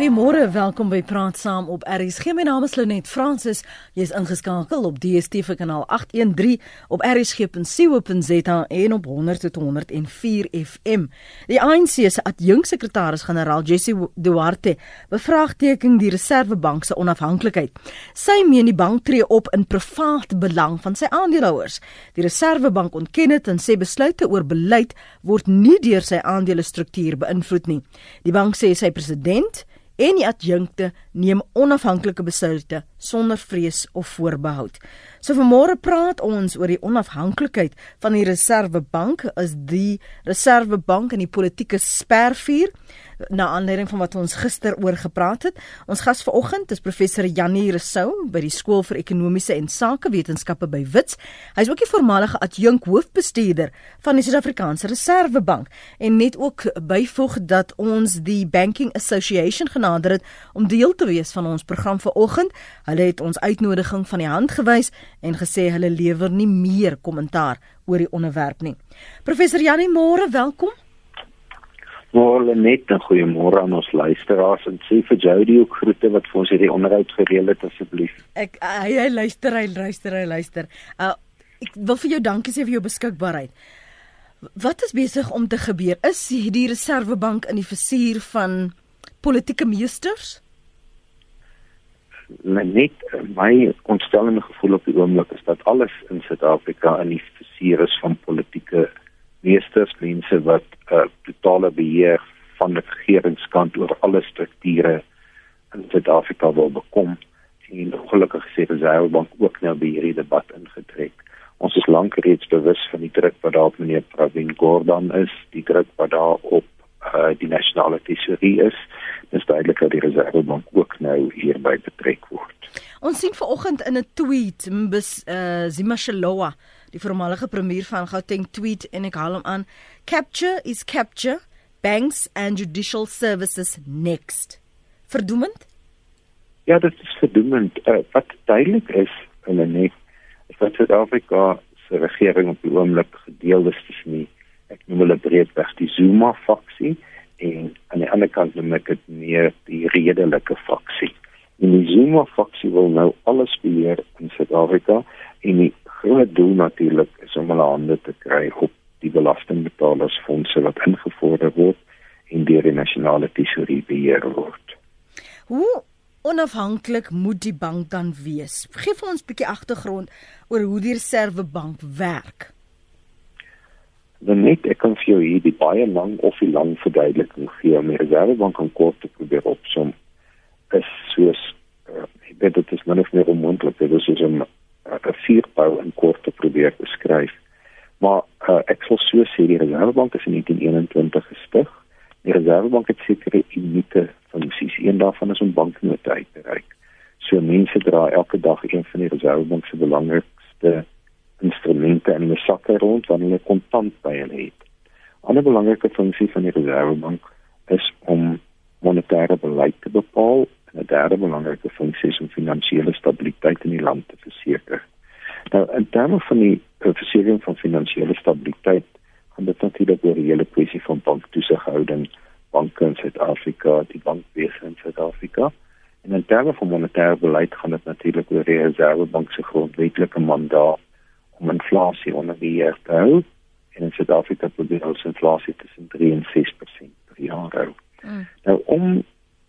Goeiemôre, welkom by Praat Saam op RSG. My naam is Lenet Fransis. Jy is ingeskakel op DStv kanaal 813 op rsg.co.za en op 100.104 FM. Die ANC se adjunksekretaris-generaal Jesse Duarte bevraagteken die Reserwebank se onafhanklikheid. Sy meen die bank tree op in privaat belang van sy aandeelhouers. Die Reserwebank ontken dit en sê besluite oor beleid word nie deur sy aandelestruktuur beïnvloed nie. Die bank sê sy president en die adjunkte neem onafhanklike besluite sonder vrees of voorbehoud. So vanmôre praat ons oor die onafhanklikheid van die Reserwebank as die Reserwebank in die politieke spervuur na aanleiding van wat ons gister oor gepraat het. Ons gas vanoggend is professor Janie Resou by die Skool vir Ekonomiese en Sakewetenskappe by Wits. Hy is ook die voormalige adjunk hoofbestuurder van die Suid-Afrikaanse Reserwebank en net ook byvoeg dat ons die Banking Association genader het om deel te wees van ons program vanoggend. Hulle het ons uitnodiging van die hand gewys en gesê hulle lewer nie meer kommentaar oor die onderwerp nie. Professor Janie, môre, welkom. Môre net 'n goeiemôre aan ons luisteraars en sê vir Jody ook groete wat vir ons hierdie onderhoud gereël het asseblief. Ek hy, hy luister, hy luister, hy luister. Uh ek wil vir jou dankie sê vir jou beskikbaarheid. Wat is besig om te gebeur? Is hierdie Reserwebank in die versuur van politieke meesters? Net my ontstellende gevoel op die oomblik is dat alles in Suid-Afrika in die is van politieke meesters, mense wat uh, totale beheer van die regeringskant oor alle strukture in Suid-Afrika wil bekom. En gelukkig sê die Reservebank ook nou by hierdie debat ingetrek. Ons is lank reeds bewus van die druk wat daar op meneer Pravin Gordhan is, die druk wat daar op uh, die nasionale tesorie is. Dis duidelik dat die Reservebank ook nou hierby betrek word. Ons sien vanoggend in 'n tweet Mbis uh, Zimashalowa Die voormalige premier van Gauteng tweet en ek haal hom aan: Capture is capture. Banks and judicial services next. Verdoemend? Ja, dit is verdoemend. Uh, wat duidelik is in 'n net is dat Suid-Afrika se regering op die oomblik gedeel is tussen die ek noem hulle breedweg die Zuma faksie en aan die ander kant noem ek dit meer die redelike faksie. En die Zuma faksie wil nou alles beheer in Suid-Afrika en die groot doel natuurlik is om hulle hande te kry op die belastingbetalersfondse wat ingevorder word en deur die nasionale tesourier beheer word. Hoe onafhanklik moet die bank dan wees? Geef ons 'n bietjie agtergrond oor hoe die Reserwebank werk. Dan net ek kan vir jou hier die baie lang of die lang verduideliking gee om die Reserwebank om kort te probeer opsom. Is soos uh, ek weet dit is min of meer onmoontlik, dit is soos 'n 'n vuurbou in kort te probeer beskryf. Maar uh, ek sal so sê die Reservebank is in 1921 gestig. Die Reservebank het sekere unieke funksies. Een daarvan is om banknote uit te reik. So mense dra elke dag een van die Reservebank se belangrikste instrumente in 'n sakke rond wanneer hulle kontant by hulle het. 'n Ander belangrike funksie van die Reservebank is om monetêre beleid te bepaal en 'n derde belangrike funksie is om finansiële stabiliteit in die land te verseker. Nou in terme van die uh, versekering van finansiële stabiliteit, gaan dit natuurlik oor die hele kwessie van banktoesighouding, banke in Suid-Afrika, die bankwese in Suid-Afrika. En in terme van monetêre beleid gaan dit natuurlik oor die Reservebank se grondwetlike mandaat om inflasie onder beheer te hou en in Suid-Afrika probeer ons inflasie tussen 3 en 6% per jaar hou. Mm. Nou om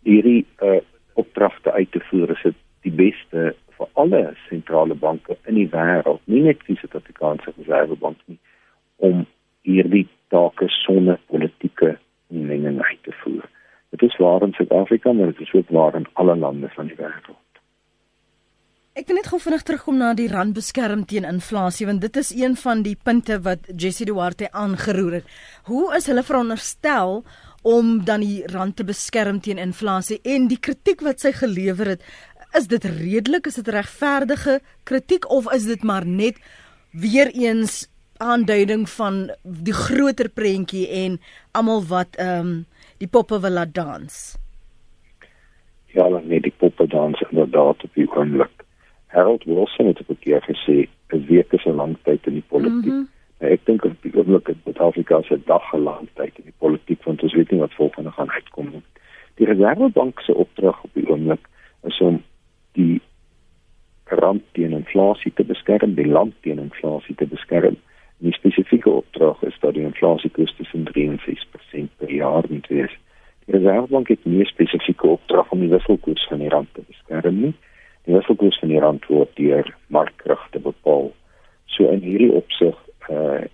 hierdie uh, opdragte uit te voer is dit die beste vir alle sentrale banke in die wêreld, nie net die Suid-Afrikaanse Reservebank nie, om hierdie take sonder politieke inmenging uit te voer. Dit is waar in Suid-Afrika, maar dit is ook waar in alle lande van die wêreld. Ek wil net gou vinnig terugkom na die rand beskerm teen inflasie want dit is een van die punte wat Jessie Duarte aangeroer het. Hoe is hulle veronderstel om dan die rand te beskerm teen inflasie en die kritiek wat sy gelewer het, is dit redelik, is dit regverdige kritiek of is dit maar net weer eens aanduiding van die groter prentjie en almal wat ehm um, die poppe wil laat dans? Ja, net die poppe dans inderdaad op die oomblik. Harold Wilson het 'n keer gesê 'n week is 'n lang tyd in die politiek. Mm -hmm. Ek dink op die oomblik het Suid-Afrika se dag geland tyd in die politiek want ons weet nie wat volgende gaan uitkom nie. Die Reservebank se opdrag op die oomblik is om die rand teen inflasie te beskerm, die land teen inflasie te beskerm. Die spesifieke opdrag is dat die inflasiekoers tussen 3 en 6% per jaar moet wees. Die Reservebank het nie 'n spesifieke opdrag om die wisselkoers van die rand te beskerm nie. Die wisselkoers van die rand word deur markkragte bepaal. So in hierdie opsig uh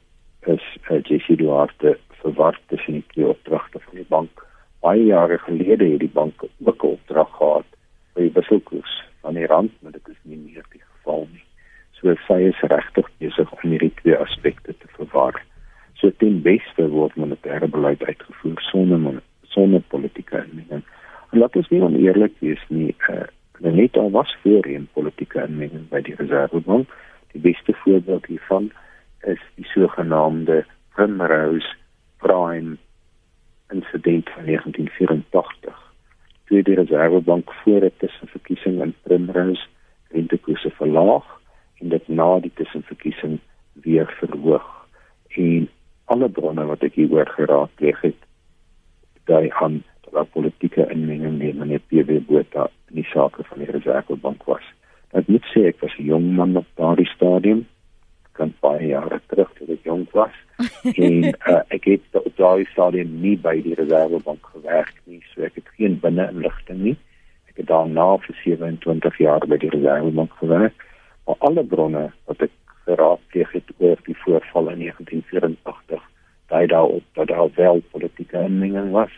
is uh, JC Duarte verward tussen die twee opdragte van die bank. Baie jare gelede het die bank ook 'n opdrag gehad vir die wisselkoers van die rand, maar dit is nie meer die geval nie. So sy is regtig besig om hierdie twee aspekte te verwar. So ten beste word monetêre beleid uitgevoer sonder sonder politieke inmenging. En laat ons nie oneerlik wees nie. Uh, net al was voorheen politieke inmenging by die Reservebank. Die beste voorbeeld hiervan is die sogenaamde Primrose Prime insident van 1984 toe die Reservebank voor dit tussenverkiesing in Primrose rentekoerse verlaag en dit na die tussenverkiesing weer verhoog. En alle bronne wat ek hieroor geraadpleeg het, dui aan dat daar politieke inmenging in die PB Botha in die sake van die Reservebank was. Ek moet sê ek was 'n jong man op daardie stadium. Kan baie jare terug toe ek jonk was. En uh, ek het op daai stadium nie by die reservebank gewerk nie so ek het geen binne-inligting nie. Ek het daarna vir 27 jaar by die reservebank gewerk. Maar alle bronne wat ek geraadpleeg het oor die voorval in 1984 dui daarop dat daar wel politieke inmenging was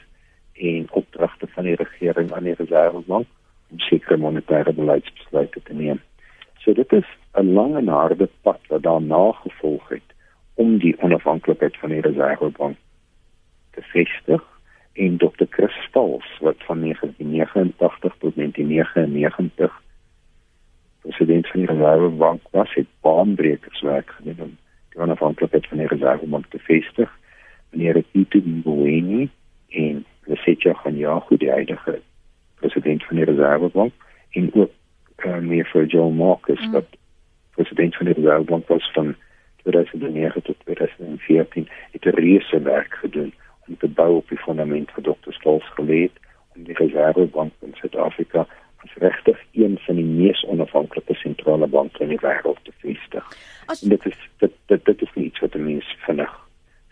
en opdragte van die regering aan die reservebank sekere monetêre beleidsbesluite te neem So dit is 'n lang en harde pad wat daarna gevolg het om die onafhanklikheid van die Reservebank te vestig en Dr. Chris Stals wat van 1989 tot 1999 president van die Reservebank was, het baanbrekerswerk gedoen om die onafhanklikheid van die Reservebank te vestig. Meneer Tito Mboweni en Lesetja Khanyago, die huidige president van die Reservebank en ook uh, meer vir Joe Marcus mm. wat president van die Reservebank was van 2009 tot 2014 het 'n reuse werk gedoen om te bou op die fundament van Dr. Stolz geleed om die Reservebank in Suid-Afrika as regtig een van die mees onafhanklike sentrale banke in die wêreld te vestig. As... Dit is dit dit, dit is iets wat mense vinnig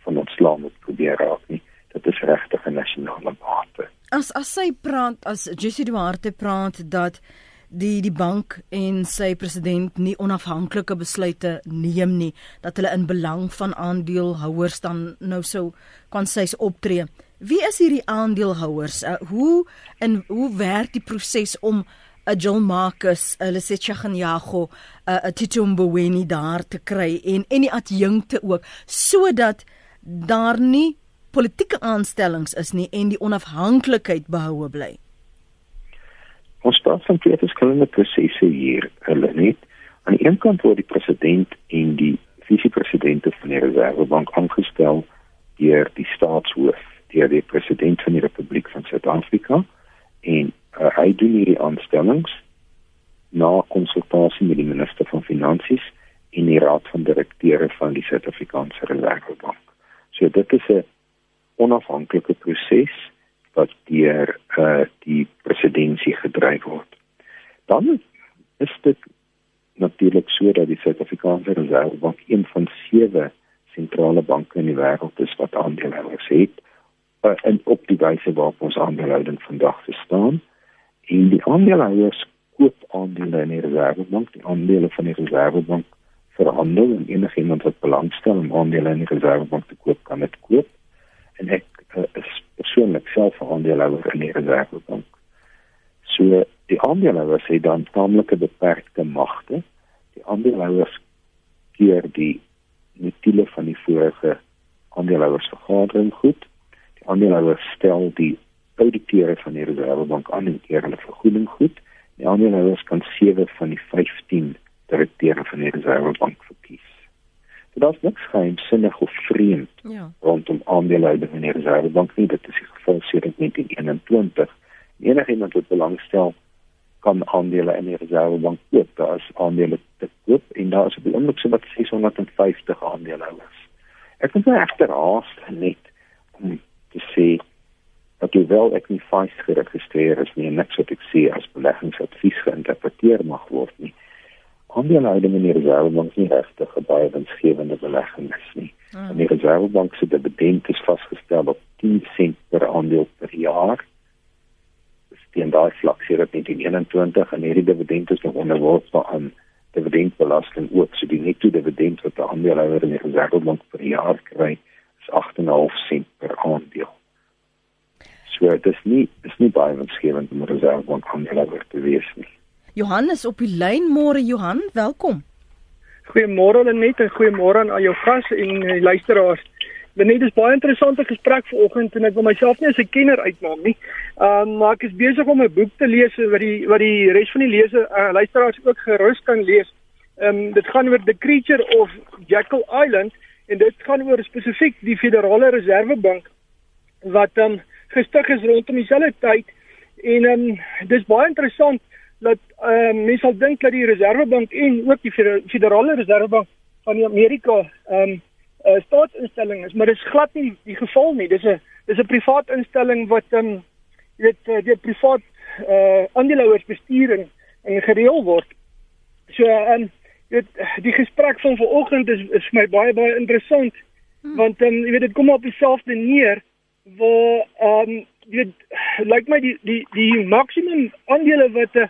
van ons land moet probeer raak nie. Dit is regtig 'n nasionale bate. As as sy praat as Jessie Duarte praat dat die die bank en sy president nie onafhanklike besluite neem nie dat hulle in belang van aandeelhouers dan nou sou kan sys optree. Wie is hierdie aandeelhouers? Uh, hoe en hoe werk die proses om 'n uh, John Marcus, 'n uh, Lesetja Ganyago, 'n uh, Titumbo Weni daar te kry en en die adjunkte ook sodat daar nie politieke aanstellings is nie en die onafhanklikheid behoue bly. Ons praat van twee verskillende prosesse hier. Hulle net aan die een kant word die president en die visiepresidente van die Reservebank aangestel deur die staatshoof, deur die president van die Republiek van Suid-Afrika en uh, hy doen hierdie aanstellings na konsultasie met die minister van finansies en die raad van direkteure van die Suid-Afrikaanse Reservebank. So dit is 'n onafhanklike proses wat deur uh, die presidentsie gedryf word. Dan is dit natuurlik so dat die Suid-Afrikaanse Reservebank een van sewe sentrale banke in die wêreld is wat aandeelhouers het en op die wyse waarop ons aandeelhouding vandag verstaan. En die aandeelhouers koop aandele in die Reservebank, die aandele van die Reservebank verhandel en enigiemand wat belangstel om aandele in die Reservebank te koop, kan dit koop. En ek uh, is persoonlik self aandeelhouer in die reservebank. So die aandeelhouers het dan taamlike beperkte magte. Die aandeelhouers keer die nutile van die vorige aandeelhouersvergadering goed. Die aandeelhouers stel die auditeure van die reservebank aan en keer hulle vergoeding goed. Die aandeelhouers kan sewe van die 15 direkteure van die reservebank. So daar's niks geheimsinnig of vreemd ja. rondom aandeelhouding in die Reservebank nie. Dit is die geval sedert 1921. Enige iemand wat belangstel kan aandele in die Reservebank koop. Daar is aandele te koop en daar is op die oomblik so wat 650 aandeelhouers. Ek wil net agterhaas net om te sê dat hoewel ek nie vas geregistreer is nie en niks wat ek sê as beleggingsadvies geïnterpreteer mag word nie aandelehouding in die reservebank nie regtig 'n baie winsgewende belegging is nie. Hmm. En die reservebank se dividend is vasgestel op 10 sent per aandeel per jaar. Dit steen daai vlak hier op 1921 en hierdie dividend is nog onderworpe aan dividendbelasting ook. So die netto dividend wat 'n aandeelhouder in die reservebank per jaar kry, is 8,5 sent per aandeel. So dit is nie is nie baie winsgewend om 'n reservebank aandeelhouder te wees nie. Johan is op die lyn môre Johan, welkom. Goeiemôre Lenet en goeiemôre aan al jou gas en die luisteraars. Lenet is baie interessante gesprek vanoggend en ek wil myself nie as 'n kenner uitmaak nie. Ehm um, maar ek is besig om 'n boek te lees wat die wat die res van die lese uh, luisteraars ook gerus kan lees. Ehm um, dit gaan oor The Creature of Jekyll Island en dit gaan oor spesifiek die Federale Reservebank wat ehm um, gestig is rondom dieselfde tyd en ehm um, dis baie interessant dat uh, mense sal dink dat die Reservebank en ook die Federale Reservebank van Amerika ehm um, 'n uh, staatsinstelling is, maar dit is glad nie die geval nie. Dis 'n dis 'n privaat instelling wat ehm um, jy weet uh, die privaat uh aandeelhouers bestuur en, en gereël word. So ehm um, weet die gesprek van vanoggend is is vir my baie baie interessant hmm. want ehm um, jy weet dit kom op dieselfde neer waar ehm um, jy weet lyk like my die die die maksimum aandele wat 'n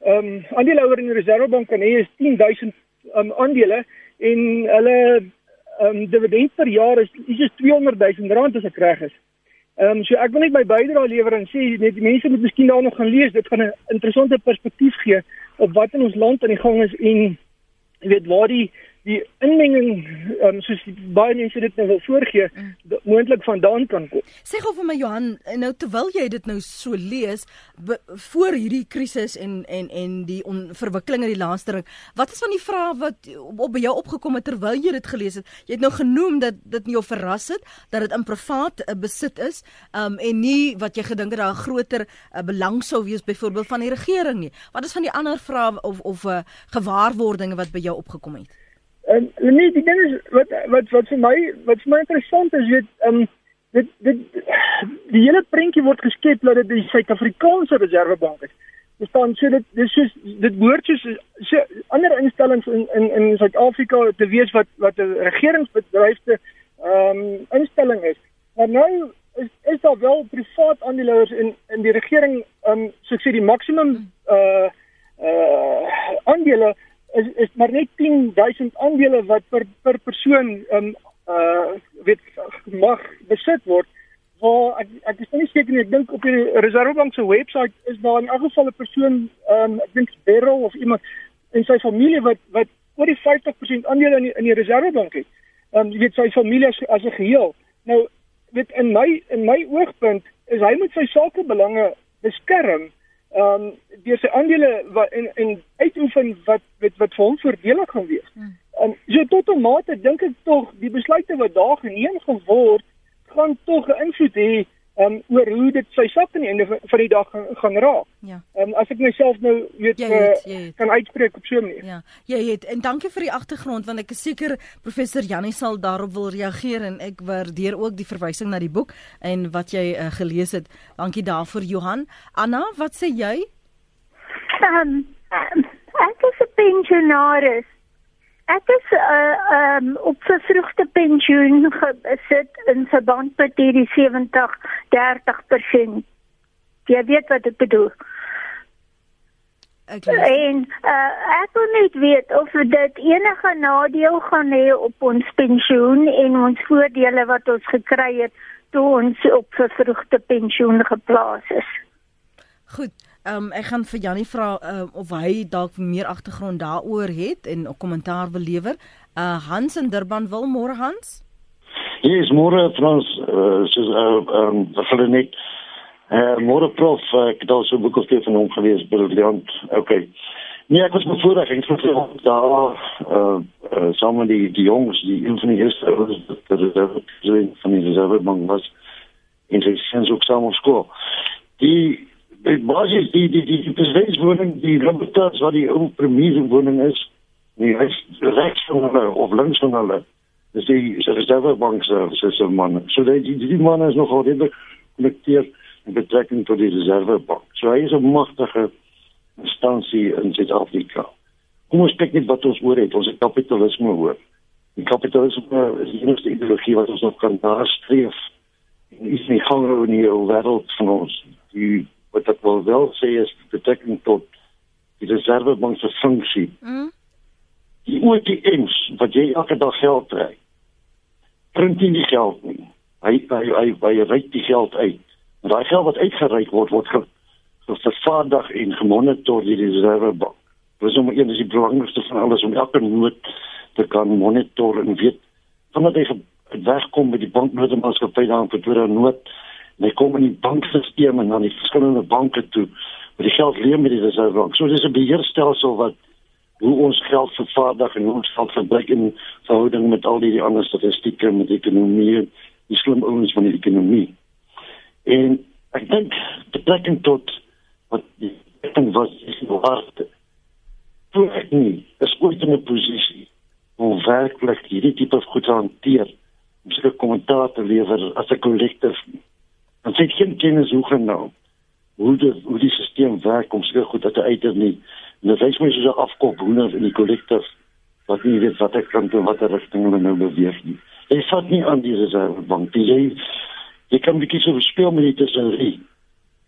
ehm um, aandeelhouer in die Reservebank kan hê is 10000 um, aandele en hulle ehm um, dividend per jaar is is 200 000 rand as ek reg is. Ehm um, so ek wil net my bydrae lewer en sê net die mense moet miskien daar nog gaan lees. Dit gaan 'n interessante perspektief gee op wat in ons land aan die gang is en jy weet waar die die inmenging um, soos baie mense dit nou wil voorgee mm. moontlik vandaan kan kom. Sê gou vir my Johan, nou terwyl jy dit nou so lees voor hierdie krisis en en en die verwikkelinge die laaste ruk, wat is van die vrae wat op, op by jou opgekom het terwyl jy dit gelees het? Jy het nou genoem dat dit jou verras het dat dit in privaat uh, besit is, um en nie wat jy gedink het daar 'n groter uh, belang sou wees byvoorbeeld van die regering nie. Wat is van die ander vrae of of uh, gewaarwordinge wat by jou opgekom het? En nee, die ding is wat wat wat vir my wat vir my interessant is, weet ehm um, dit dit die hele prentjie word geskep dat dit die Suid-Afrikaanse Reservebank is. Dit staan so dit dis soos dit behoort soos so ander instellings in in in Suid-Afrika te wees wat wat 'n regeringsbedryfde ehm um, instelling is. Maar nou is is daar wel privaat aandeelhouers in in die regering ehm um, so sê die maksimum uh uh aandele is is maar net 10000 aandele wat per per persoon um uh weet mag besit word waar ek ek is nie seker nie ek dink op die Reservebank se webwerf is daar in elk geval 'n persoon um ek dink Beryl of iemand in sy familie wat wat oor die 50% aandele in die, in die Reservebank het. Um jy weet sy familie as, as 'n geheel. Nou weet in my in my oogpunt is hy met sy sakebelange beskerm ehm um, deur sy aandele wat en en uitoefen wat wat wat vir hom voordelig gaan wees. Hmm. Ehm um, so tot 'n mate dink ek tog die besluite wat daar geneem geword gaan tog 'n invloed hê um, oor hoe dit sy sak aan die einde van die dag gaan, gaan raak. Ja. Ehm um, as ek myself nou weet jy het, jy het. Kan uitspreek op so 'n manier. Ja. Jy het en dankie vir die agtergrond want ek is seker professor Janie sal daarop wil reageer en ek waardeer ook die verwysing na die boek en wat jy uh, gelees het. Dankie daarvoor Johan. Anna, wat sê jy? Ehm um, ek is 'n pensionaris Ek is uh um op vervroegde pensioen gesit in verband met hierdie 70 30%. Jy weet wat ek bedoel. Ek en uh ek wil net weet of dit enige nadeel gaan hê op ons pensioen en ons voordele wat ons gekry het toe ons op vervroegde pensioen geplaas is. Goed. Ehm um, ek gaan vir Jannie vra uh, of hy dalk meer agtergrond daaroor het en 'n kommentaar wil lewer. Uh Hans in Durban wil môre Hans. Is môre Frans uh soos uh ehm um, vir net uh môre prof uh, ek het al so 'n boek of twee van hom gelees briljant. Okay. Nee, ek was bevoorreg ek het vir daar uh uh saam met die die jongs die een van die eerste was dat dit van die reservebank was in sy sins ook saam op skool. Die Dit was jy die die die, die presidentswoning die Roberts wat die ou premier woning is. Nie hy's regs van hulle of links van hulle. Dis die Reserve Bank se se man. So dat die die man is nog altyd gekonnekteer in betrekking tot die reservebank. So hy is 'n magtige instansie in Suid-Afrika. Kom ons kyk net wat ons oor het. Ons het kapitalisme hoor. Die kapitalisme is die enigste ideologie wat ons nog kan nastreef. En is nie honger in die wêreld van ons. Die wat ek wil wel sê is betrekking tot die reservebank se funksie. Mm. Die OTM's wat jy elke dag geld kry. Print nie geld nie. Hy hy hy, hy ry die geld uit. En daai geld wat uitgereik word word ge, vervaardig en gemonitor deur die reservebank. Dit is om een is die belangrikste van alles om elke noot te kan monitor en weet wanneer hy wegkom met die banknotenmaatskappy daar in Pretoria noot en hy kom in die bankstelsel en dan die verskillende banke toe met die geld leen met die reservebank. So dis 'n beheerstelsel wat hoe ons geld vervaardig en hoe ons geld verbruik in verhouding met al die, die ander statistieke met die ekonomie, die slim ouens van die ekonomie. En ek dink betrekking tot wat die ding was is nou hard. Toe ek nie is ooit in 'n posisie om werklik hierdie tipe goed te hanteer om seker kommentaar te lewer as 'n kollektief. Sê ek geen kennis hoe genoem hoe die hoe die stelsel werk om seker goed te uit nie. En dit is my so 'n afkop hoender in die kollektief wat nie weet wat ek kan doen wat 'n rigting hulle nou beweeg nie. Jy vat nie aan die reservebank. Jy jy kan bietjie so speel met die tesorie.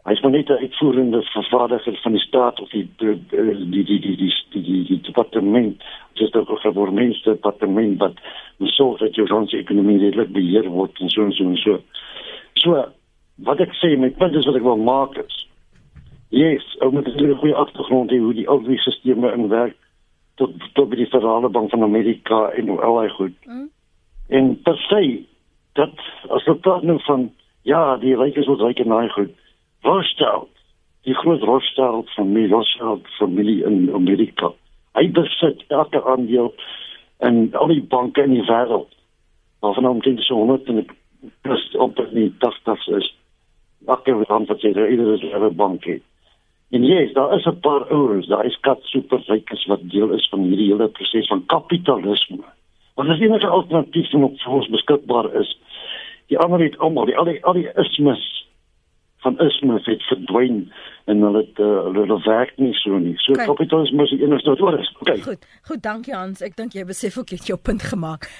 Hy is maar net 'n uitvoerende vervaardiger van die staat of die die die die die die die, die, die departement, dis ook 'n gevormde departement wat sorg dat jou ons ekonomie redelik beheer word en so en so en so. So wat ek sê met punt is wat ek wil maak is Yes, ou met 'n goeie agtergrond hier hoe die ou stelsels in werk tot tot by die Federale Bank van Amerika en al hy goed. Mm. En per se dat as we praten nou van ja, die rykes word ryker na goed. Rothschild, die groot Rothschild familie, Rothschild familie in Amerika. Hy besit elke aandeel in al die banke in die wêreld. Waarvan omtrent so 100 en plus op die tafels is. Wat jy daar iedere is 'n bank het. En ja, yes, daar is 'n paar ouens, daar is kat superrykes wat deel is van hierdie hele proses van kapitalisme. Want as enige alternatief wat vir ons beskikbaar is, die ander het almal die al die al die ismes van ismes het verdwyn en hulle het uh, hulle werk nie so nie. So okay. kapitalisme is enigste wat oor is. Okay. Goed. Goed, dankie Hans. Ek dink jy besef ook jy het jou punt gemaak.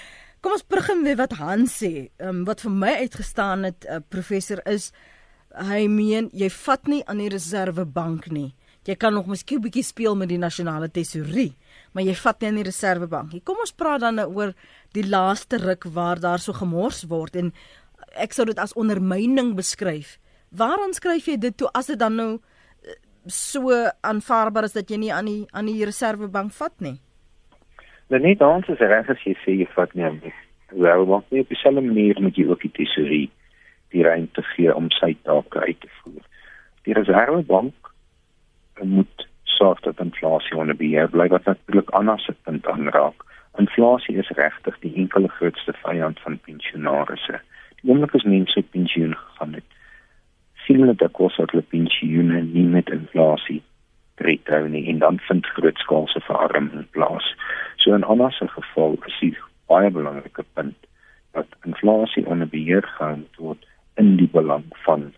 Kom ons begin met wat Hans sê. Ehm um, wat vir my uitgestaan het, uh, professor is hy meen jy vat nie aan die reservebank nie. Jy kan nog miskien 'n bietjie speel met die nasionale tesourie, maar jy vat nie aan die reservebank nie. Kom ons praat dan nou oor die laaste ruk waar daar so gemors word en ek sou dit as ondermyning beskryf. Waaraan skryf jy dit toe as dit dan nou eh, so aanvaarbaar is dat jy nie aan die aan die reservebank vat nie? Dan nie dan is reg as jy sê jy vat nie aan die reservebank nie. Op dieselfde manier moet jy ook die tesourie die ruimte gee om sy take uit te voer. Die reservebank moet sorg dat inflasie onder beheer bly wat natuurlik anders se punt aanraak. Inflasie is regtig die enkele grootste vyand van pensionaarsse. Die oomblik as mense pensioen gegaan het, sien hulle dat kos dat hulle pensioene nie met inflasie tree nie en dan vind grootskaalse verarming plaas. So in anders se geval is dit baie belangrike punt dat inflasie onder beheer gehou word in die belang van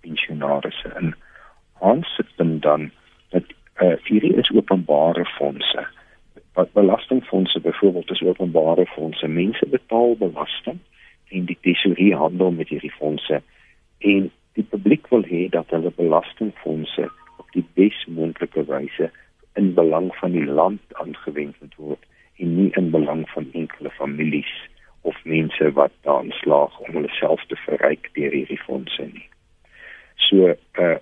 pensionaarsse. En ons sit dan dat uh, hierdie is openbare fondse wat belastingfondse byvoorbeeld is openbare fondse. Mense betaal belasting en die tesourie handel met hierdie fondse en die publiek wil hê dat hulle belastingfondse op die bes moontlike wyse in belang van die land aangewend word en nie in belang van enkele families of mense wat daan slaag om hulle self te verryk deur hierdie fondse nie. So uh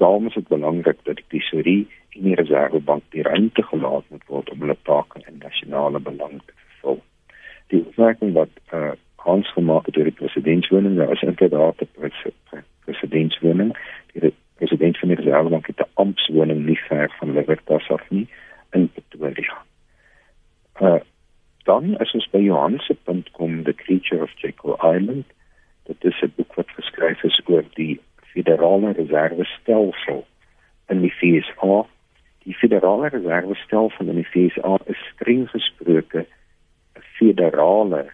daarom is dit belangrik dat die tesourie en die reservebank die ruimte gelaat moet word om hulle take in nasionale belang te vervul. Die opmerking wat uh, Hans gemaak het oor die presidentswoning, nou is inderdaad 'n presidentswoning. Die president van die reservebank het 'n amptswoning nie ver van Libertas af nie in Pretoria. Uh, dan as ons by Johan se punt kom, The Creature of Jekyll Island, dit is 'n boek wat geskryf is oor die federale reservestelsel in die FSA. Die federale reservestelsel in die FSA is streng gesproke 'n federale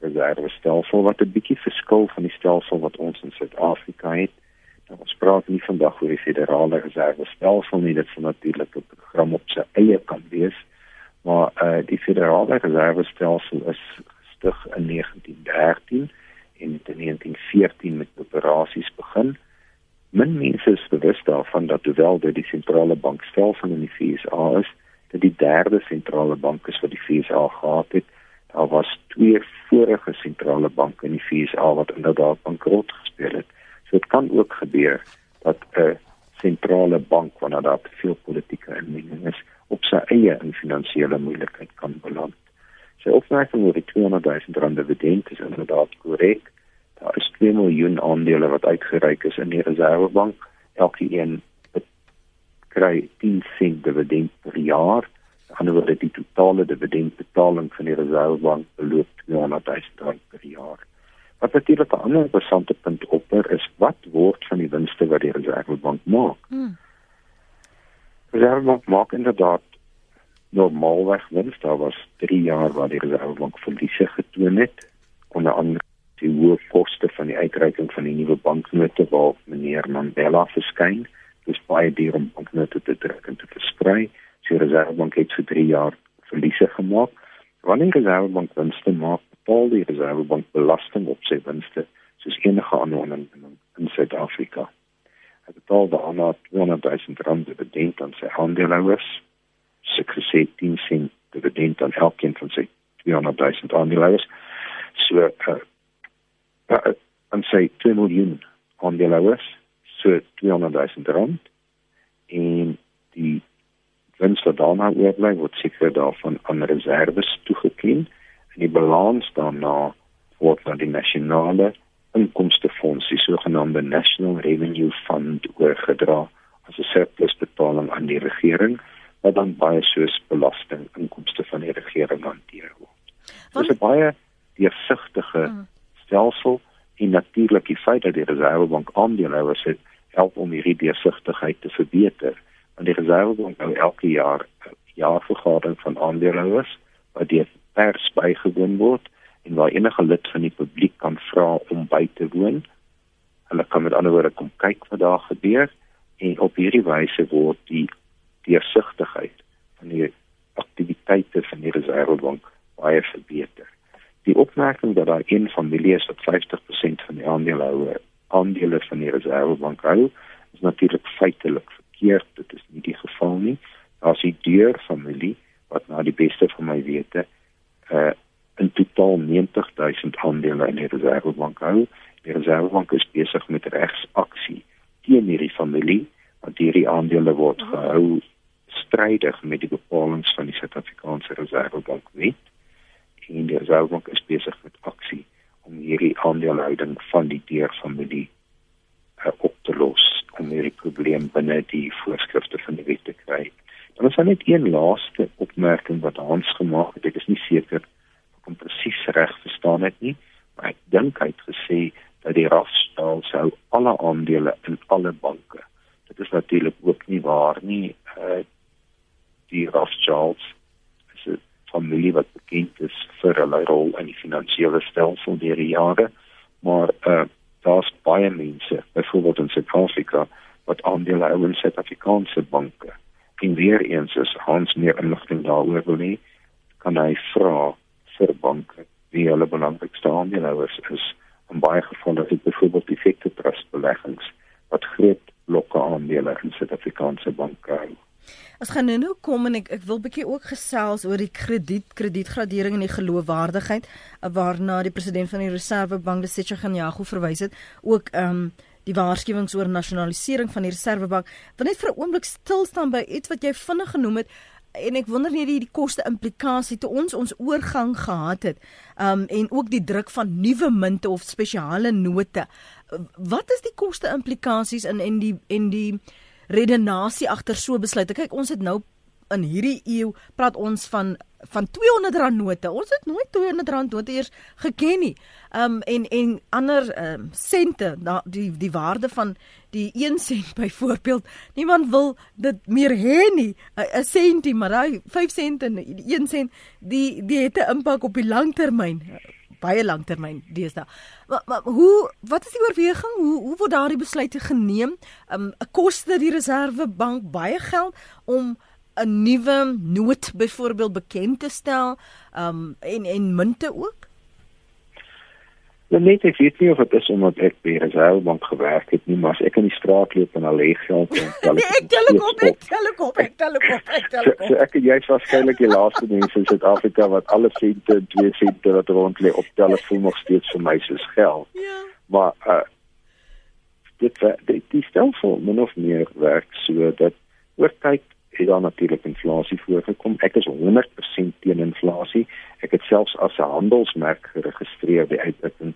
reservestelsel wat 'n bietjie verskil van die stelsel wat ons in Suid-Afrika het. Nou, ons praat nie vandag oor die federale reservestelsel nie, dit sal natuurlik 'n program op sy eie kan wees, maar eh uh, die federale reservestelsel is gestig in 1913 en in 1914 met operasies begin. Min mense is bewus daarvan dat hoewel dit die sentrale bankstelsel in die FSA is, dit die derde sentrale bank is wat die FSA gehad het. Daar was twee vorige sentrale banke in die FSA wat inderdaad bankrot gespeel het. So dit kan ook gebeur dat 'n sentrale bank wanneer daar te veel politieke inmenging is, op sy eie in finansiële moeilikheid kan beland. Sy opmerking oor die 200 000 rand dividend is inderdaad korrek. Daar is 2 miljoen aandele wat uitgereik is in die Reservebank. Elke een kry 10 sent dividend per jaar. Anderswoorde dit die totale dividendbetaling van die Reservebank beloop 200 000 rand per jaar. Wat natuurlik 'n ander interessante punt opper is wat word van die winste wat die Reservebank maak? Hmm. Reservebank maak inderdaad normaalweg wins. Daar was 3 jaar waar die Reservebank verliese getoon het onder andere die hoë koste van die uitreiking van die nuwe banknote waar meneer Mandela verskyn. Dit is baie duur om banknote te druk en te versprei. So die Reservebank het vir 3 jaar verliese gemaak. Wanneer die Reservebank winste maak, betaal die Reservebank belasting op sy winste soos enige ander onderneming in Suid-Afrika. Hy betaal daarna 200 000 rand dividend aan sy aandeelhouers, 16 sent dividend aan elkeen van sy 200 000 aandeelhouers. So uh, uh, aan sy 2 miljoen aandeelhouers, so 200 000 rand. En die wins wat daarna oorbly word seker daarvan aan reserves toegeken en die balans daarna word aan die nasionale inkomstefonds, die sogenaamde National Revenue Fund oorgedra as 'n surplus betaling aan die regering wat dan baie soos belasting inkomste van die regering hanteer word. Dit is 'n baie deursigtige hmm. stelsel en natuurlik die feit dat die Reservebank aandeelhouers het help om hierdie deursigtigheid te verbeter. Want die Reservebank hou elke jaar 'n jaarvergadering van aandeelhouers wat deur pers bygewoon word en waar enige lid van die publiek kan vra om by te woon. Hulle kan met ander woorde kom kyk wat daar gebeur en op hierdie wyse word die deursigtigheid van die aktiwiteite van die reservebank baie verbeter. Die opmerking dat daar een familie is wat 50% van die aandele aandele van die reservebank hou, is natuurlik feitelik verkeerd. Dit is nie die geval nie. Daar is die deur familie wat na die beste van my wete uh in totaal 90000 aandele in die Reservebank hou. Die Reservebank is besig met regsaksie teen hierdie familie want hierdie aandele word gehou strydig met die bepalinge van die Suid-Afrikaanse Reservebank wet. En die Reservebank is besig met aksie om hierdie aandelehouding van die Deer familie uh, op te los om hierdie probleem binne die voorskrifte van die wet te kry. Dan is daar net een laaste opmerking wat Hans gemaak het. Ek is nie seker om presies reg verstaan het nie, maar ek dink hy het gesê dat die Rothschild sou alle aandele in alle banke. Dit is natuurlik ook nie waar nie. Uh, die Rothschilds is 'n familie wat bekend is vir hulle rol in die finansiële stelsel deur die jare, maar uh, daar's baie mense, byvoorbeeld in Suid-Afrika, wat aandele hou in Suid-Afrikaanse banke. En weer eens is Hans meer inligting daaroor wil hê, kan hy vra vir banke wie hulle belangrikste aandeelhouers is. In baie is dit byvoorbeeld effekte trust beleggings wat groot blokke aandele in Suid-Afrikaanse banke hou. As gaan nou nou kom en ek ek wil bietjie ook gesels oor die krediet kredietgradering en die geloofwaardigheid waarna die president van die Reservebank Lesitsha Ganyago verwys het. Ook ehm um, die waarskuwings oor nasionalisering van die Reservebank. Wil net vir 'n oomblik stil staan by iets wat jy vinnig genoem het en ek wonder net die, die koste implikasie toe ons ons oorgang gehad het um en ook die druk van nuwe munte of spesiale note. Wat is die koste implikasies in en die en die redenasie agter so besluit kyk ons het nou in hierdie eeu praat ons van van 200 rand note. Ons het nooit 200 rand note eers geken nie. Um en en ander um sente, die die waarde van die 1 sent byvoorbeeld. Niemand wil dit meer hê nie. 'n sentie, maar daai 5 sent en 1 sent, die die het 'n impak op die langtermyn. Baie lanktermyn deesdae. Maar, maar hoe wat is die oorweging? Hoe hoe word daardie besluite geneem? Um 'n koste die Reservebank baie geld om 'n nuwe noot byvoorbeeld bekend te stel, um en en munte ook? Ja, net ek weet nie of dit is omdat ek by Reservebank gewerk het nie, maar as ek in die straat loop en al lê geld en tel ek ek tel ek op, ek tel ek op, ek tel ek op, ek tel ek op. So, so ek en jy is waarskynlik die laaste mense in Suid-Afrika wat alle sente, 2 sente wat rond lê op telefoon nog steeds vir my soos geld. Ja. Maar uh dit dit die stelsel min of meer werk so dat oor tyd het daar natuurlik inflasie voorgekom. Ek is 100% teen inflasie. Ek het selfs as 'n handelsmerk geregistreer die uitdrukking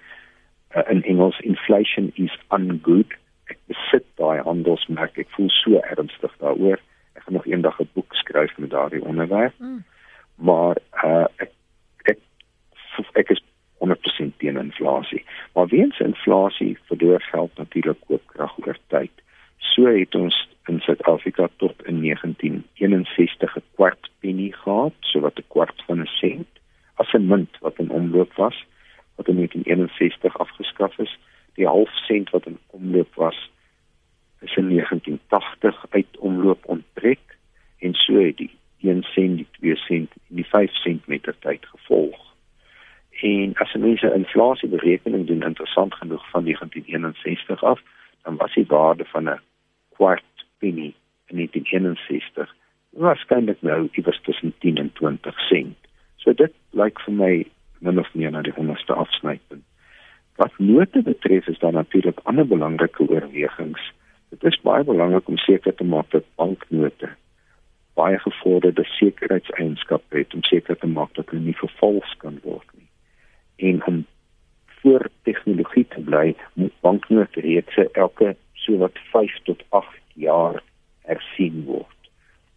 uh, in Engels inflation is ungood. Ek besit daai handelsmerk. Ek voel so ernstig daaroor. Ek gaan nog eendag 'n boek skryf met daardie onderwerp. Mm. Maar uh, ek ek ek is 100% teen inflasie. Maar weens inflasie verdoor geld natuurlik koopkrag oor tyd. So het ons in Suid-Afrika tot in 1961 'n kwart penny gehad, so wat 'n kwart van 'n sent, as 'n munt wat in omloop was, wat in 1961 afgeskaf is. Die half sent wat in omloop was, is in 1980 uit omloop onttrek en so het die 1 sent, die 2 sent en die 5 sent met ter tyd gevolg. En as mense inflasie berekening doen interessant genoeg van 1961 af, dan was die waarde van 'n kwart penny in 1961 waarskynlik nou iewers tussen 10 en 20 sent. So dit lyk vir my min of meer na die onderste afsnypunt. Wat note betref is daar natuurlik ander belangrike oorwegings. Dit is baie belangrik om seker te maak dat banknote baie gevorderde sekuriteitseienskappe het om seker te maak dat hulle nie vervals kan word nie. En om voor tegnologie te bly, moet banknote reeds elke so wat 5 tot 8 jaar hersien word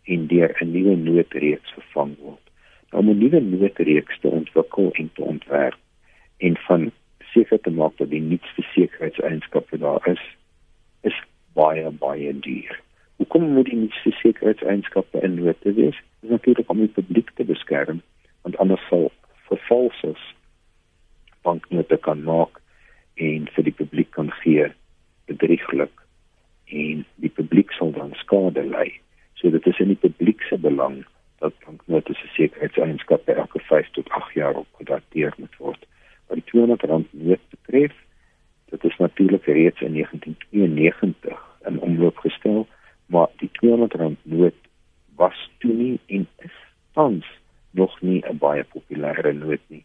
en deur 'n nuwe noodreeks vervang word. Nou om 'n nuwe noodreeks te ontwikkel en te ontwerp en van seker te maak dat die nuutste sekuriteitseienskappe daar is, is baie baie duur. Hoekom moet die nuutste sekuriteitseienskappe in note wees? Dit is natuurlik om die publiek te beskerm want anders sal vervalsers banknote kan maak en vir die gee bedrieglik en die publiek sal dan skade ly. So dit is in die publiek se belang dat banknote se sekuriteitseienskappe elke 5 tot 8 jaar opgedateer moet word. Wat die 200 rand noot betref, dit is natuurlik reeds in 1992 in omloop gestel, maar die 200 rand noot was toe nie en is tans nog nie 'n baie populêre noot nie.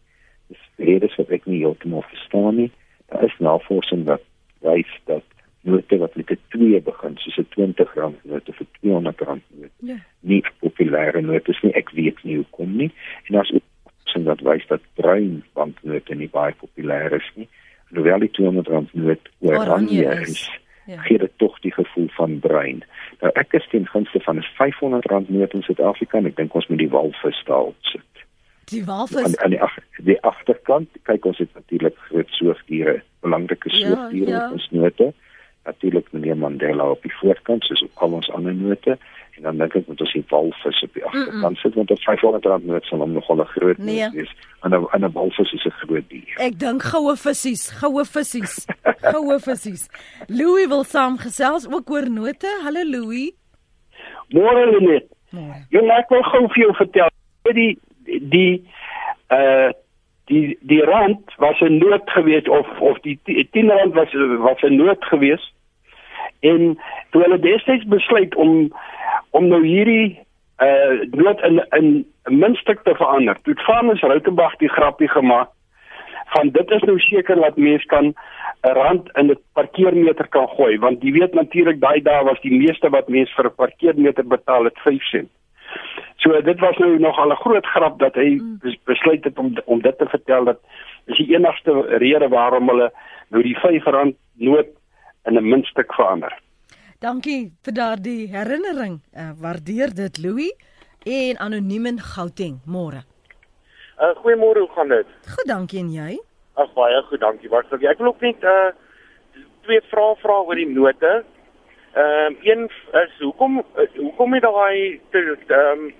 Dis redes wat ek nie heeltemal verstaan nie. Daar is navorsing wat wys dat note wat met 'n 2 begin, soos 'n 20 rand noot of 'n 200 rand noot. Ja. Nie populêre note is nie, ek weet nie hoekom nie. En as ook sien dat wys dat bruin banknote nie baie populêr is nie. Hoewel die 200 rand noot oranje is. is Ja. gee dit tog die gevoel van bruin. Nou ek is teen gunste van 'n 500 rand noot in Suid-Afrika en ek dink ons moet die walvis daar sit. Die walvis aan, aan die, ag, die agterkant kyk ons het natuurlik groot soogdiere, belangrike soogdiere ja, ja. in ons note natuurlik meneer Mandela op die voorkant soos op al ons ander note en dan dink ek moet ons die walvis op die agterkant sit want op 500 rand noot sal hom nogal 'n groot nee. wees en 'n 'n walvis is 'n groot dier. Ek dink goue vissies, goue vissies, goue vissies. Louis wil saamgesels ook oor note. Hallo Louis. Môre Lenet. Môre. Jy net wil gou vir jou vertel die die uh die die rand was 'n nood geweest of of die 10 rand was was 'n nood geweest en toe hulle destyds besluit om om nou hierdie uh nood in in 'n muntstuk te verander. Toe Vanus Rautenbach die grappie gemaak van dit is nou seker wat mense kan 'n rand in 'n parkeermeter kan gooi want jy weet natuurlik daai dae was die meeste wat mense vir 'n parkeermeter betaal het 5 sent. So dit was nou nogal 'n groot grap dat hy mm. besluit het om om dit te vertel dat is die enigste rede waarom hulle nou die R5 noot in 'n muntstuk verander. Dankie vir daardie herinnering. Uh, waardeer dit Louis en anoniem in Gauteng. Môre. Uh goeiemôre, hoe gaan dit? Goed, dankie en jy? Ag baie goed, dankie. Wat sê ek wil ook net uh twee vrae vra oor die note. Ehm um, een is hoekom hoekom het daai ehm um,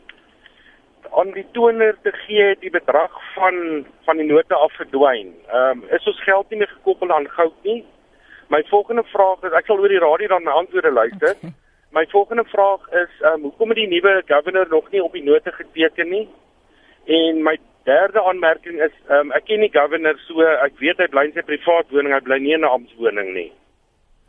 aan die toner te gee die bedrag van van die note af verdwyn. Ehm um, is ons geld nie meer gekoppel aan goud nie. My volgende vraag is ek sal oor die radio dan my antwoorde luister. Okay. My volgende vraag is ehm um, hoekom het die nuwe governor nog nie op die note geteken nie? En my derde aanmerking is ehm um, ek ken die governor so ek weet hy bly in sy privaat woning, hy bly nie in 'n amptswoning nie.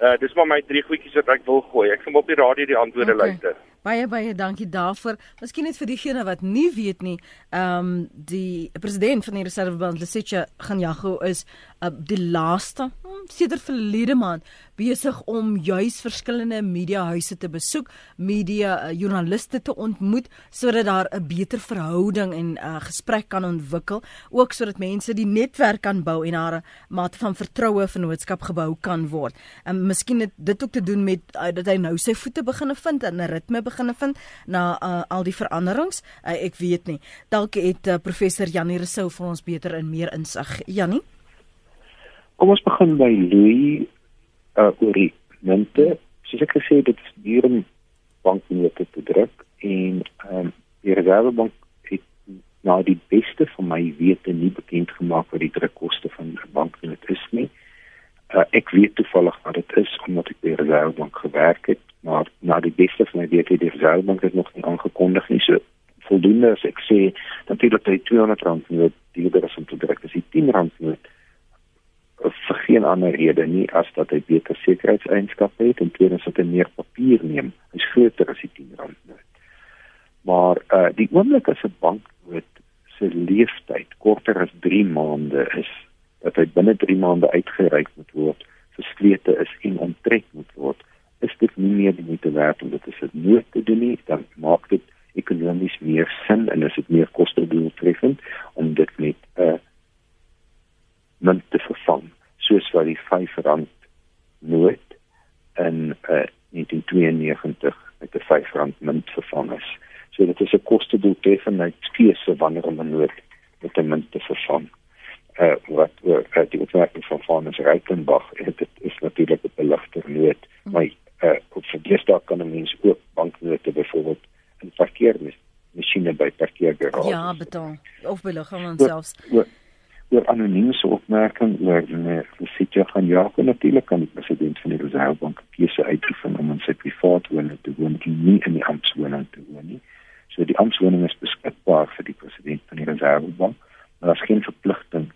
Uh dis maar my drie goedjies wat ek wil gooi. Ek gaan op die radio die antwoorde okay. luister. Baie baie dankie daarvoor. Miskien net vir diegene wat nie weet nie, ehm um, die president van die Reservebank, Lesitja Ganyago is uh, die laaste hmm, sedert verlede maand besig om juis verskillende mediahuise te besoek, media uh, joernaliste te ontmoet sodat daar 'n beter verhouding en uh, gesprek kan ontwikkel, ook sodat mense die netwerk kan bou en daar 'n mate van vertroue vennootskap gebou kan word. En um, miskien het dit ook te doen met uh, dat hy nou sy voete begin vind en 'n ritme begin vind na uh, al die veranderings. Uh, ek weet nie. Dalk het uh, professor Janie Resou vir ons beter en meer insig. Janie Kom ons begin by Louis uh die munte. Soos ek gesê het, dit is duur om banknote te druk en ehm um, die Reservebank het nou die beste van my wete nie bekend gemaak wat die drukkoste van 'n banknoot is nie. Uh ek weet toevallig wat dit is omdat ek by die Reservebank gewerk het, maar na die beste van my wete het die Reservebank dit nog nie aangekondig nie. So voldoende as ek sê natuurlik dat die 200 rand noot duurder is om te druk as die 10 rand noot vir geen ander rede nie as dat hy beter sekuriteitseienskappe het en tweedens dat hy meer papier neem. Hy's groter as die 10 rand noot. Maar uh die oomblik as 'n banknoot se leeftyd korter as 3 maande is, dat hy binne 3 maande uitgereik moet word, verslete is en onttrek moet word, is dit nie meer die moeite werd om dit as 'n nood te doen nie, dan maak dit ekonomies meer sin en is dit meer kostedoeltreffend om dit met 'n uh, munt te vervang soos wat die 5 rand noot in uh, 1992 met 'n 5 rand munt vervang is. So dit is 'n kostedoeltreffendheid keuse wanneer om 'n noot met 'n munt te vervang. Uh, wat uh, die opmerking van Francis Reichenbach het dit is natuurlik 'n beligter noot, mm. maar uh, op verdeesdae kan 'n mens ook banknote byvoorbeeld in parkeermasjiene by parkeergarages. Ja, betaal of beligging selfs. Oor, oor anonieme opmerking oor meneer Sitja gaan ja, natuurlik kan die president van die Reservebank keuse uitoefen om in sy privaat woning te woon en nie in die amptswoning te woon nie. So die amptswoning is beskikbaar vir die president van die Reservebank, maar daar is geen verpligting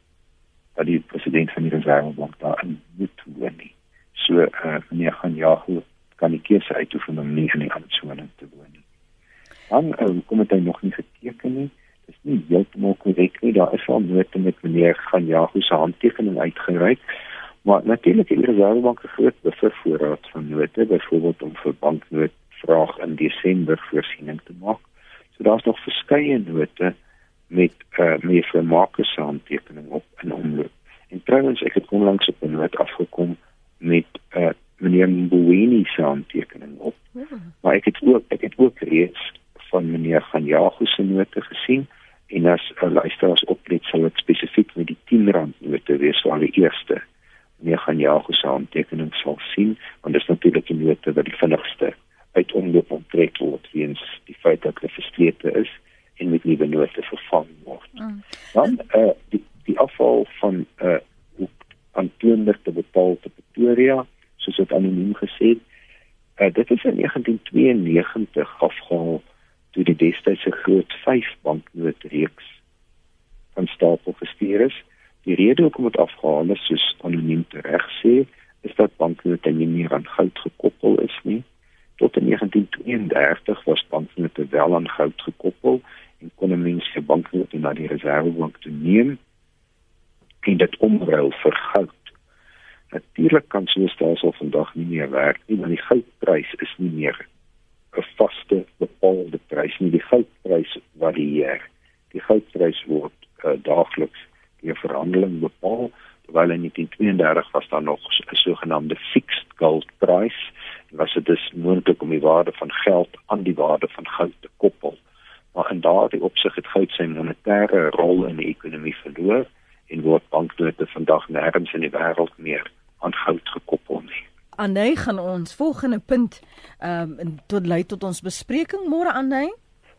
dat die president van die Reservebank daarin moet woon nie. So eh uh, meneer gaan ja, kan die keuse uitoefen om nie in die amptswoning te woon nie. Dan uh, kom dit nog nie geteken nie is nie heeltemal korrek nie. Daar is al note met meneer gaan Jago se handtekening uitgereik. Maar natuurlik het die Reservebank 'n groot buffervoorraad van note, byvoorbeeld om vir banknoot vraag in Desember voorsiening te maak. So daar's nog verskeie note met uh, mevrou Marcus se handtekening op in omloop. En trouwens ek het onlangs op 'n noot afgekom met uh, meneer Mbuini se handtekening op. Ja. Maar ek het ook ek het ook reeds van meneer van Jago se note gesien en as 'n luisteraars oplet sal dit spesifiek met die 10 rand note wees vir die eerste meneer gaan Jago se handtekening sal sien want dit is natuurlik die note wat die vinnigste uit omloop onttrek word weens die feit dat hulle verslete is en met nuwe note vervang word. Mm. Dan eh uh, die die afval van eh uh, aantoonlik te bepaal te Pretoria soos dit anoniem gesê het. Uh, dit is in 1992 afgehaal toe die destydse groot 5 banknootreeks van stapel gestuur is. Die rede hoekom dit afgehaal is, soos anoniem tereg sê, is dat banknote nie meer aan goud gekoppel is nie. Tot in 1932 was banknote wel aan goud gekoppel en kon mense banknote na die reservebank toe neem en dit omruil vir goud. Natuurlik kan so 'n stelsel vandag nie meer werk nie, want die goudprys is nie meer 'n vaste bepaalde prys nie. Die goudprys varieer. Die goudprys word uh, daagliks deur verhandeling bepaal. Terwyl in 1932 was daar nog 'n sogenaamde fixed gold price. Dit was dit dus moontlik om die waarde van geld aan die waarde van goud te koppel. Maar in daardie opsig het goud sy monetêre rol in die ekonomie verloor en word banknote vandag nêrens in die wêreld meer aan goud gekoppel. Anay gaan ons volgende punt ehm um, tot lei tot ons bespreking môre Anay.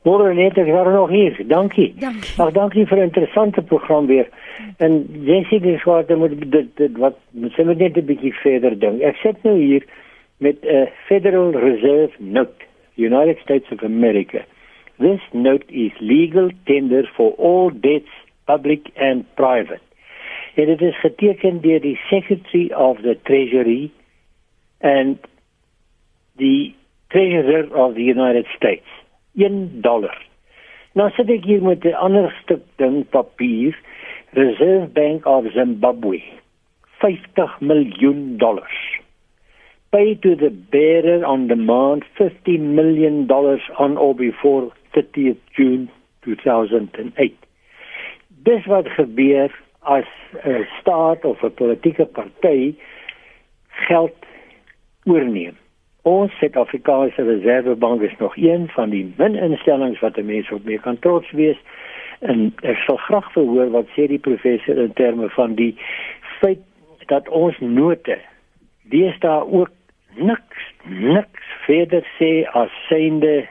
Môre net ek was nog hier. Dankie. Dankie. Ag dankie vir 'n interessante program weer. En Jessie dis wat moet dit, dit wat moet net 'n bietjie verder ding. Ek sit nou hier met 'n uh, Federal Reserve Note, United States of America. This note is legal tender for all debts, public and private. En dit is geteken deur die Secretary of the Treasury and the Treasurer of the United States. 1 dollar. Nou sit ek hier met 'n ander stuk ding papier, Reserve Bank of Zimbabwe. 50 miljoen dollars. Pay to the bearer on demand 50 million dollars on or before 30th June 2008. Dis wat gebeur as 'n staat of 'n politieke party geld oorneem. Ons Suid-Afrikaanse Reservebank is nog een van die min instellings wat 'n mens op mee kan trots wees. En ek sal graag verhoor wat sê die professor in terme van die feit dat ons note deesdae ook niks niks verder sê as synde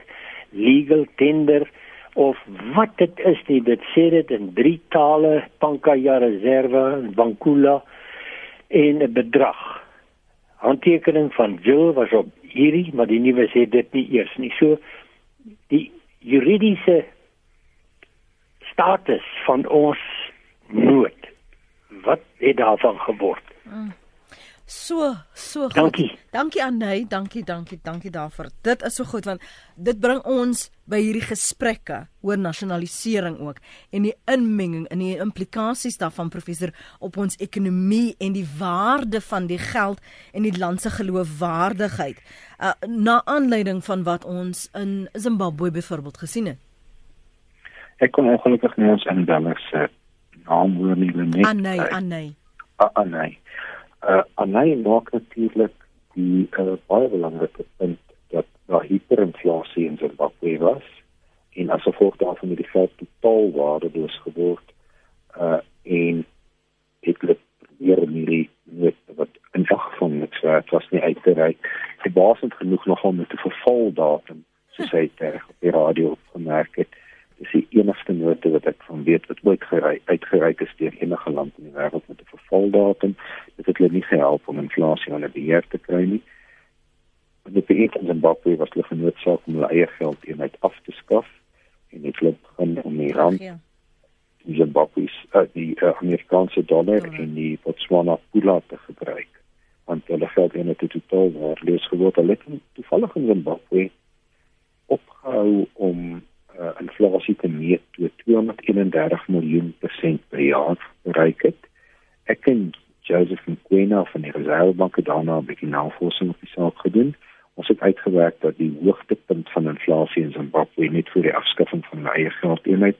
legal tender of wat dit is nie dit sê dit in drie tale Pankaya Reserve Bankula en 'n bedrag handtekening van Jill was op hierdie maar die nuwe sê dit nie eers nie so die juridiese status van ons nood wat het daarvan geword mm. So, so goed. Dankie. Dankie Anay, dankie, dankie, dankie daarvoor. Dit is so goed want dit bring ons by hierdie gesprekke oor nasionalisering ook en die inmenging in die implikasies daarvan professor op ons ekonomie en die waarde van die geld en die land se geloofwaardigheid. Uh, na aanleiding van wat ons in Zimbabwe byvoorbeeld gesien het. Ek kon ongelukkig nie ons inbellers se naam hoor nie, net. Anay, Anay. Anay uh aanlei maak natuurlik die uh, baie belangrike punt dat daar hiperinflasie in Zimbabwe was en as gevolg daarvan het die geld totaal waardeloos geword uh en dit het om hierdie net wat in elk geval niks werd was nie uit te ry verbaasend genoeg nogal met 'n vervaldatum soos hy ter op die radio opgemerk het dis die enigste note wat ek van weet wat ooit gery uitgereik is deur enige land in die wêreld met 'n vervaldatum. Dit het hulle nie gehelp om inflasie onder beheer te kry nie. En die beïnvloeding van Zimbabwe was hulle genoodsaak om hulle eie geld eenheid af te skaf en dit loop begin om die rand ja. die Zimbabwe uh, die uh, Amerikaanse dollar ja. en die Botswana pula te gebruik want hulle geld eenheid het totaal waardeloos geword. Hulle het toevallig in Zimbabwe opgehou om uh, inflasie te meet toe 231 miljoen persent per jaar bereik het. Ek en Joseph Mkwena van die Reservebank het daarna 'n bietjie navorsing op die saak gedoen. Ons het uitgewerk dat die hoogtepunt van inflasie in Zimbabwe net voor die afskaffing van die eie geldeenheid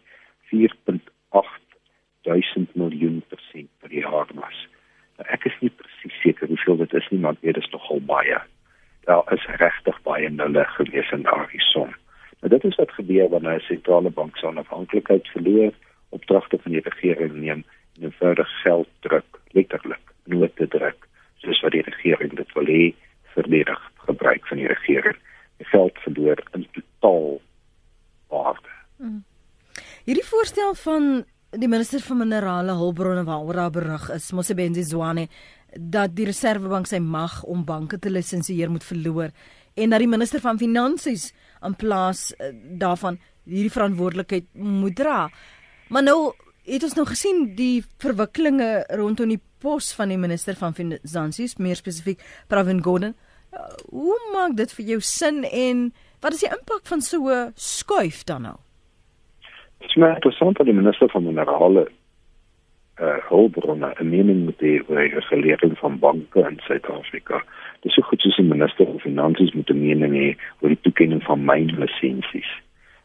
4.8 duisend miljoen persent per jaar was. Nou, ek is nie presies seker hoeveel dit is nie, maar dit is nogal baie. Daar is regtig baie nulle gewees in daardie som. Maar dit is wat gebeur wanneer 'n sentrale bank se onafhanklikheid verloor, opdragte van die regering neem en eenvoudig geld druk, letterlik, nood te druk, soos wat die regering dit wil hê verdedig gebruik van die regering. Die geld verloor in totaal waarde. Hmm. Hierdie voorstel van die minister van minerale hulpbronne waaroor daar berig is, Mosebenzi Zwane, dat die Reserwebank sy mag om banke te lisensieer moet verloor en dat die minister van finansies in plaas uh, daarvan hierdie verantwoordelikheid moet dra. Maar nou het ons nou gesien die verwikkelinge rondom die pos van die minister van finansies, meer spesifiek Pravin Gordhan. Uh, hoe maak dit vir jou sin en wat is die impak van so 'n skuif dan nou? Dit is maar interessant dat die minister van minerale uh hulpbronne 'n mening met die regulering van banke in Suid-Afrika. Dis so goed soos die minister van finansies moet 'n mening hê oor die toekenning van mynlisensies.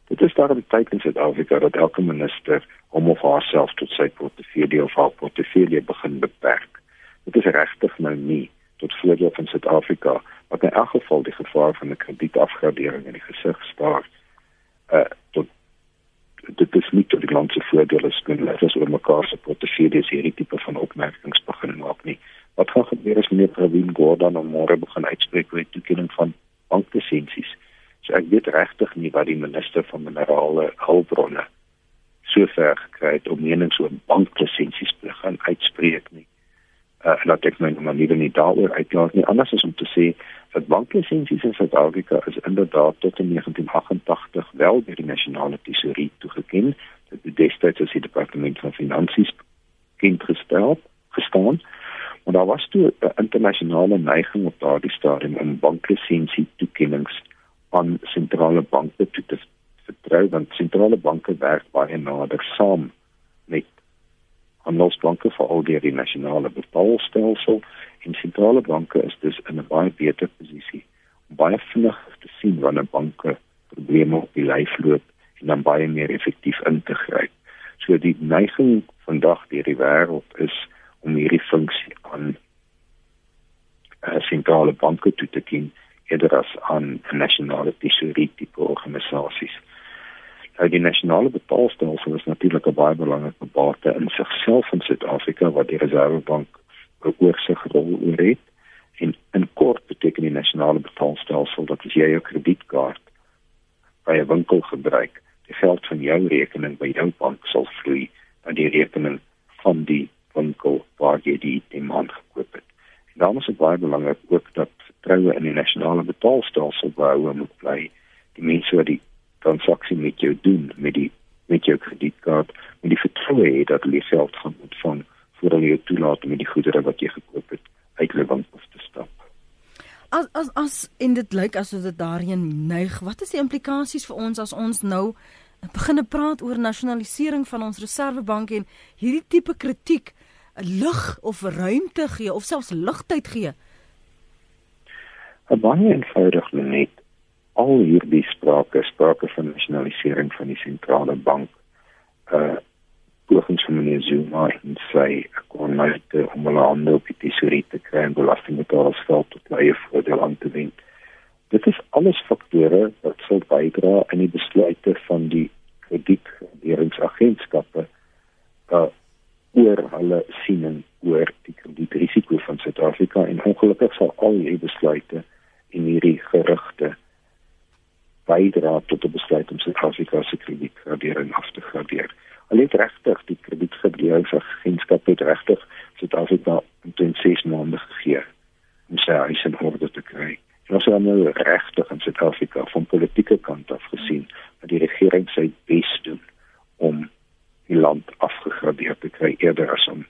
Dit is daar 'n tyd in Suid-Afrika dat elke minister hom of haarself tot sy portefeulje of haar portefeulje begin beperk. Dit is regtig nou nie tot voordeel van Suid-Afrika wat in elk geval die gevaar van 'n kredietafgradering in die gesig staar. Uh tot dit is nie tot die land se voordeel as kan let as oor mekaar se portefeuilles hierdie tipe van opmerkings begin maak nie. Wat gaan gebeur as meneer Pravin Gordhan om môre begin uitspreek oor die toekenning van banklisensies? So ek weet regtig nie wat die minister van minerale hulpbronne sover gekry het om menings oor banklisensies te gaan uitspreek nie. Uh, en dat ek my nou maar nie nie daaroor uitlaat nie. Anders is om te sê dat banklisensies in Suid-Afrika is inderdaad tot in 1988 wel deur die nasionale tesourie toegeken. Dit destyds as die departement van finansies gestel gestaan. Maar daar was toe 'n internasionale neiging op daardie stadium om banklisensie toekennings aan sentrale banke toe te vertrou want sentrale banke werk baie nader saam handelsbanke vir al die nasionale betaalstelsel en sentrale banke is dus in 'n baie beter posisie om baie vinnig te sien wanneer banke probleme op die lyf loop en dan baie meer effektief in te gryp. So die neiging vandag deur die wêreld is om hierdie funksie aan uh, sentrale banke toe te ken eerder as aan nasionale tesourie tipe organisasies. Nou die nasionale betaalstelsel is natuurlik 'n baie belangrike bate in sigself in Suid-Afrika wat die Reservebank oorsigrol oor het. En in kort beteken die nasionale betaalstelsel dat as jy jou kredietkaart by 'n winkel gebruik, die geld van jou rekening by jou bank sal vloei na die rekening van die winkel waar jy die item gekoop het. En daarom is dit baie belangrik ook dat vertroue in die nasionale betaalstelsel behou moet bly. Die mense wat die transaksie met jou doen met die met jou kredietkaart, met die vertroue hê dat hulle geld gaan ontvang voordat hulle jou toelaat met die goedere wat jy gekoop het uit hulle winkel te stap. As as as in dit lyk asof dit daarheen neig, wat is die implikasies vir ons as ons nou begine praat oor nasionalisering van ons reservebank en hierdie tipe kritiek 'n lig of ruimte gee of selfs ligtheid gee? 'n Baie eenvoudig net al hierdie sprake sprake van nasionalisering van die sentrale bank uh pogings van meneer Zuma en sy ekonomie om hulle hande op die tesourie te kry en belastingbetalers geld tot eie voordeel aan te wend. Dit is alles faktore wat sou bydra aan die besluite van die kredietregeringsagentskappe uh oor hulle siening oor die kredietrisiko van Suid-Afrika en ongelukkig sal al hierdie besluite en hierdie gerugte bydra tot 'n besluit om Suid-Afrika se kredietgradering af te gradeer. Hulle het regtig die kredietgraderingsagentskap het regtig Suid-Afrika in 6 maande gegee om sy huis in orde te kry. En ons het nou regtig in Suid-Afrika van politieke kant af gesien dat die regering sy bes doen om die land afgegradeer te kry eerder as om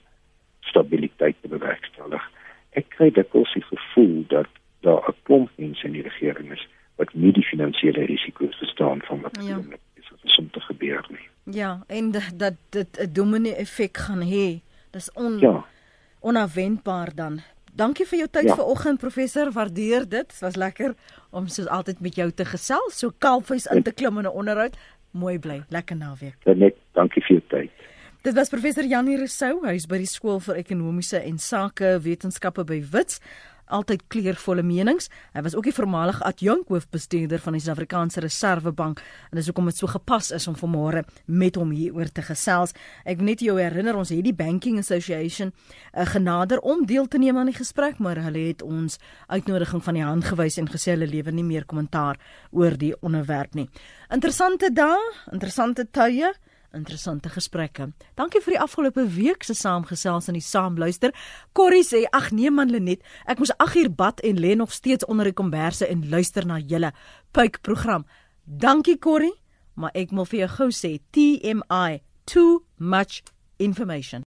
en dat dit 'n dominee effek gaan hê. Dis on ja. onverwendbaar dan. Dankie vir jou tyd ja. vanoggend professor, waardeer dit. Dit was lekker om soos altyd met jou te gesels, so kalfhuis in te klim in 'n onderhoud. Mooi bly, lekker naweek. Net dankie vir jou tyd. Dit was professor Janie Rousseau, hy is by die skool vir ekonomiese en sake wetenskappe by Wits altyd kleurvolle menings. Hy was ook die voormalige adjunk hoofbestuurder van die Suid-Afrikaanse Reservebank en dis hoekom dit so gepas is om vanmôre met hom hieroor te gesels. Ek net jou herinner ons het die Banking Association uh, genader om deel te neem aan die gesprek, maar hulle het ons uitnodiging van die hand gewys en gesê hulle lewer nie meer kommentaar oor die onderwerp nie. Interessante dae, interessante tye interessante gesprekke. Dankie vir die afgelope week se saamgesels en die saamluister. Corrie sê ag nee man Lenet, ek moes 8 uur bad en lê nog steeds onder die komberse en luister na julle puik program. Dankie Corrie, maar ek wil vir jou gou sê TMI, too much information.